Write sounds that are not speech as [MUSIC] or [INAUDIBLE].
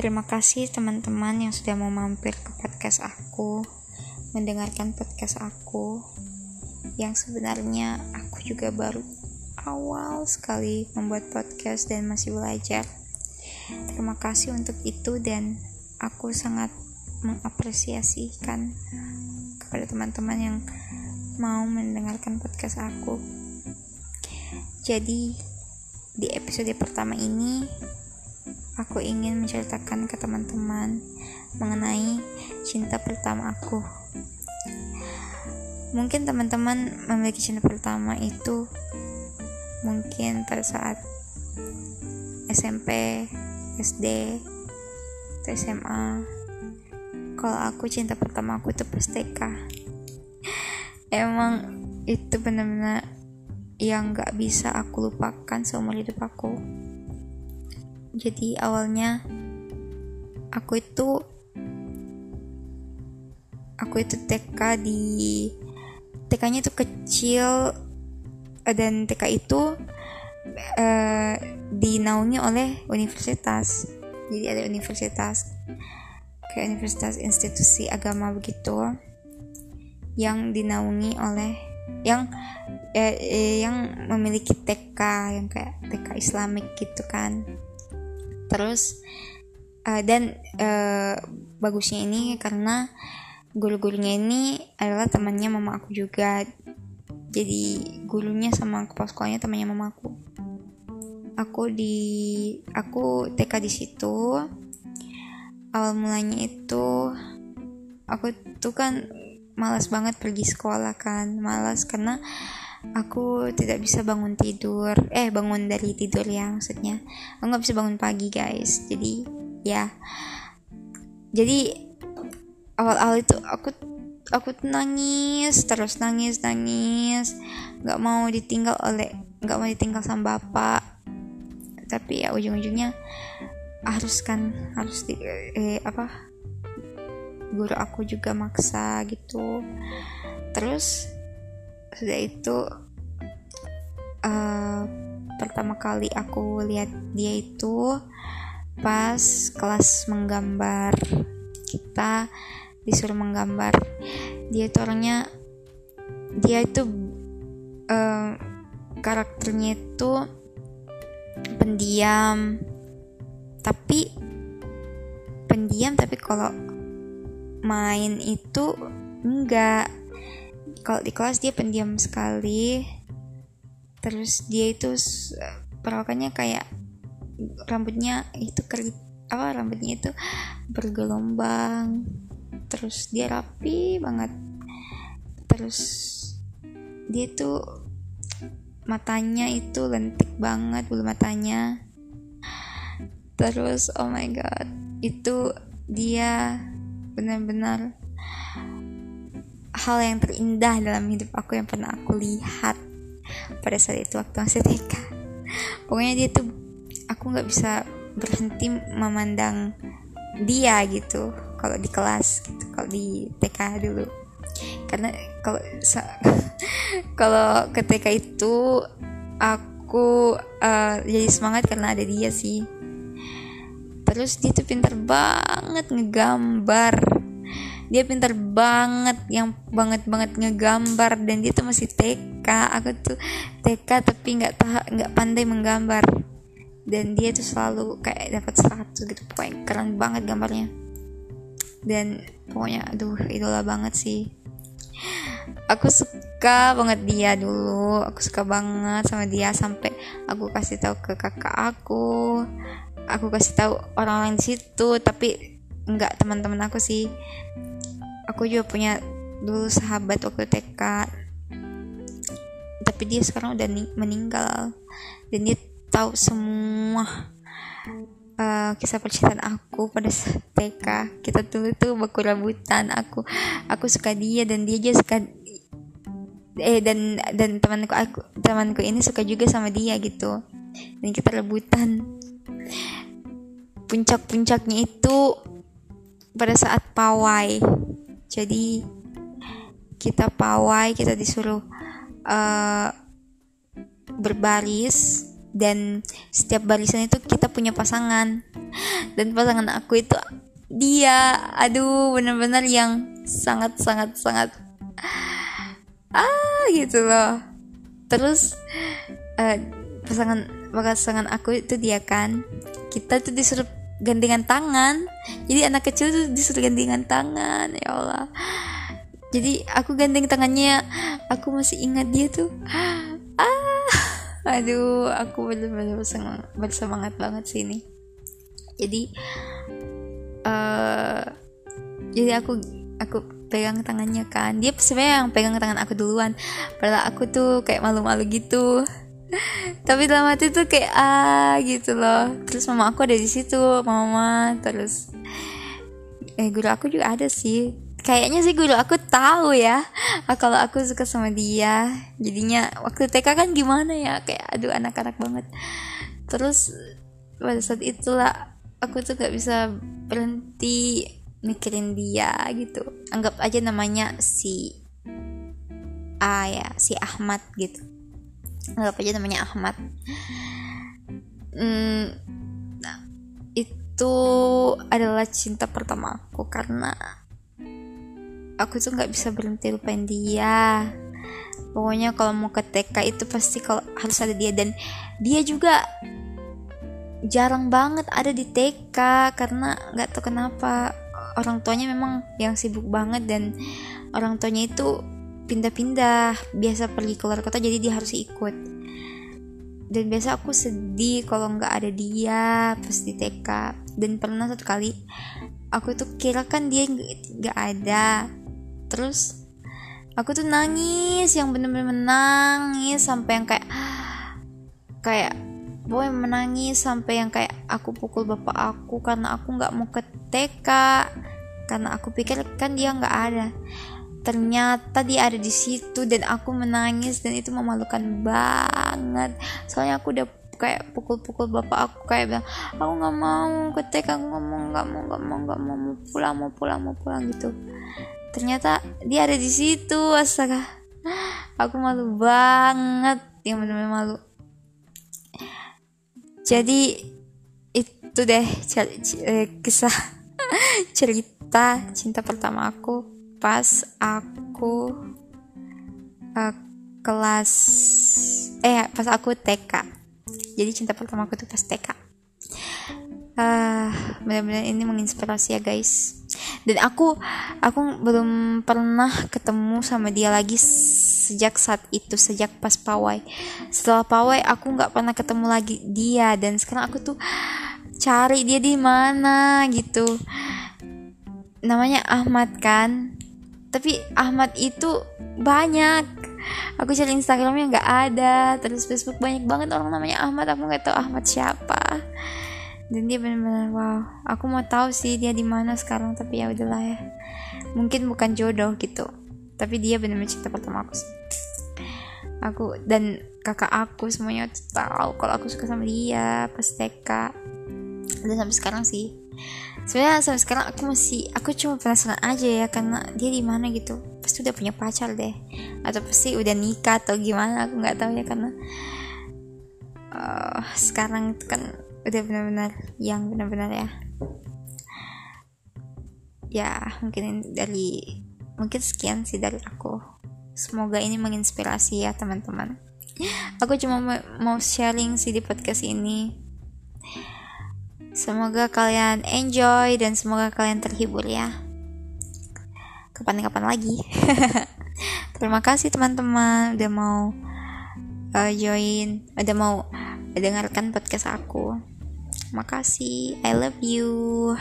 Terima kasih teman-teman yang sudah mau mampir ke podcast aku, mendengarkan podcast aku. Yang sebenarnya aku juga baru awal sekali membuat podcast dan masih belajar. Terima kasih untuk itu dan aku sangat mengapresiasikan kepada teman-teman yang mau mendengarkan podcast aku. Jadi, di episode pertama ini aku ingin menceritakan ke teman-teman mengenai cinta pertama aku. Mungkin teman-teman memiliki cinta pertama itu mungkin pada saat SMP, SD, SMA. Kalau aku cinta pertama aku itu pas TK. Emang itu benar-benar yang gak bisa aku lupakan seumur hidup aku jadi awalnya aku itu aku itu TK di TK-nya itu kecil dan TK itu uh, dinaungi oleh universitas. Jadi ada universitas kayak universitas institusi agama begitu yang dinaungi oleh yang eh, eh, yang memiliki TK yang kayak TK Islamik gitu kan terus uh, dan uh, bagusnya ini karena guru-gurunya ini adalah temannya mama aku juga. Jadi gurunya sama kepala sekolahnya temannya mama aku. Aku di aku TK di situ. Awal mulanya itu aku tuh kan malas banget pergi sekolah kan. Malas karena aku tidak bisa bangun tidur. Eh bangun dari tidur ya maksudnya. Aku nggak bisa bangun pagi guys. Jadi ya. Jadi awal-awal itu aku aku nangis terus nangis nangis. Nggak mau ditinggal oleh nggak mau ditinggal sama bapak. Tapi ya ujung-ujungnya harus kan harus di eh, apa guru aku juga maksa gitu. Terus sudah itu uh, pertama kali aku lihat dia itu pas kelas menggambar kita disuruh menggambar. Dia itu orangnya dia itu uh, karakternya itu pendiam. Tapi pendiam tapi kalau main itu enggak kalau di kelas dia pendiam sekali. Terus dia itu perawakannya kayak rambutnya itu kerit apa rambutnya itu bergelombang. Terus dia rapi banget. Terus dia tuh matanya itu lentik banget bulu matanya. Terus oh my god itu dia benar-benar hal yang terindah dalam hidup aku yang pernah aku lihat pada saat itu waktu masih TK pokoknya dia tuh aku nggak bisa berhenti memandang dia gitu kalau di kelas gitu kalau di TK dulu. Karena kalau [LAUGHS] kalau ke TK itu aku uh, jadi semangat karena ada dia sih. Terus dia tuh pintar banget ngegambar dia pintar banget yang banget banget ngegambar dan dia tuh masih TK aku tuh TK tapi nggak tahu nggak pandai menggambar. Dan dia tuh selalu kayak dapat 100 gitu pokoknya keren banget gambarnya. Dan pokoknya aduh idola banget sih. Aku suka banget dia dulu. Aku suka banget sama dia sampai aku kasih tahu ke kakak aku. Aku kasih tahu orang-orang di situ tapi nggak teman-teman aku sih aku juga punya dulu sahabat waktu TK tapi dia sekarang udah meninggal. Dan dia tahu semua uh, kisah percintaan aku pada saat TK kita dulu tuh baku rebutan. Aku aku suka dia dan dia juga suka eh dan dan temanku aku temanku ini suka juga sama dia gitu. Dan kita rebutan. Puncak-puncaknya itu pada saat pawai jadi kita pawai kita disuruh uh, berbaris. Dan setiap barisan itu kita punya pasangan. Dan pasangan aku itu dia. Aduh bener-bener yang sangat sangat sangat ah gitu loh. Terus uh, pasangan pasangan aku itu dia kan. Kita tuh disuruh gandengan tangan. Jadi anak kecil tuh disuruh gandengan tangan ya Allah. Jadi aku gandeng tangannya aku masih ingat dia tuh. [GASPS] Ah aduh aku bener-bener bersemangat, bersemangat banget sih ini. Jadi uh, jadi aku aku pegang tangannya kan. Dia sebenarnya yang pegang tangan aku duluan. Padahal aku tuh kayak malu-malu gitu [LAUGHS] tapi dalam hati tuh kayak ah gitu loh. Terus mama aku ada di situ mama terus. Eh guru aku juga ada sih. Kayaknya sih guru aku tahu ya [LAUGHS] kalau aku suka sama dia. Jadinya waktu TK kan gimana ya kayak aduh anak-anak banget. Terus pada saat itulah aku tuh gak bisa berhenti mikirin dia gitu. Anggap aja namanya si A ya si Ahmad gitu anggap aja namanya Ahmad. Hmm, nah, itu adalah cinta pertama aku karena aku tuh nggak bisa berhenti lupain dia. Pokoknya kalau mau ke TK itu pasti kalau harus ada dia. Dan dia juga jarang banget ada di TK karena nggak tahu kenapa. Orang tuanya memang yang sibuk banget dan orang tuanya itu pindah-pindah. Biasa pergi keluar kota jadi dia harus ikut. Dan biasa aku sedih kalau nggak ada dia pas di TK dan pernah satu kali aku tuh kira kan dia nggak ada. Terus aku tuh nangis yang bener-bener menangis sampai yang kayak kayak boy menangis sampai yang kayak aku pukul bapak aku karena aku nggak mau ke TK karena aku pikir kan dia nggak ada ternyata dia ada di situ dan aku menangis dan itu memalukan banget. Soalnya aku udah kayak pukul-pukul bapak aku kayak bilang aku nggak mau ke TK aku mau nggak mau nggak mau nggak mau mau pulang mau pulang mau pulang gitu. Ternyata dia ada di situ astaga. Aku malu banget yang benar-benar malu. Jadi itu deh eh, kisah [LAUGHS] cerita cinta pertama aku pas aku uh, kelas eh pas aku TK jadi cinta pertama aku tuh pas TK uh, ah, benar-benar ini menginspirasi ya guys. Dan aku aku belum pernah ketemu sama dia lagi sejak saat itu sejak pas pawai. Setelah pawai aku nggak pernah ketemu lagi dia. Dan sekarang aku tuh cari dia di mana gitu. Namanya Ahmad kan tapi Ahmad itu banyak. Aku cari Instagramnya nggak ada. Terus Facebook banyak banget orang namanya Ahmad. Aku nggak tahu Ahmad siapa. Dan dia benar-benar wow. Aku mau tahu sih dia di mana sekarang tapi ya udahlah ya. Mungkin bukan jodoh gitu. Tapi dia benar-benar cinta pertama aku aku dan kakak aku semuanya tahu kalau aku suka sama dia pas TK dan sampai sekarang sih sebenarnya sampai sekarang aku masih aku cuma penasaran aja ya karena dia di mana gitu pasti udah punya pacar deh atau pasti udah nikah atau gimana aku nggak tahu ya karena uh, sekarang itu kan udah benar-benar yang benar-benar ya ya mungkin dari mungkin sekian sih dari aku Semoga ini menginspirasi ya teman-teman. Aku cuma mau sharing sih di podcast ini. Semoga kalian enjoy dan semoga kalian terhibur ya. Kapan-kapan lagi. [LAUGHS] Terima kasih teman-teman udah mau uh, join, udah mau dengarkan podcast aku. Makasih, I love you.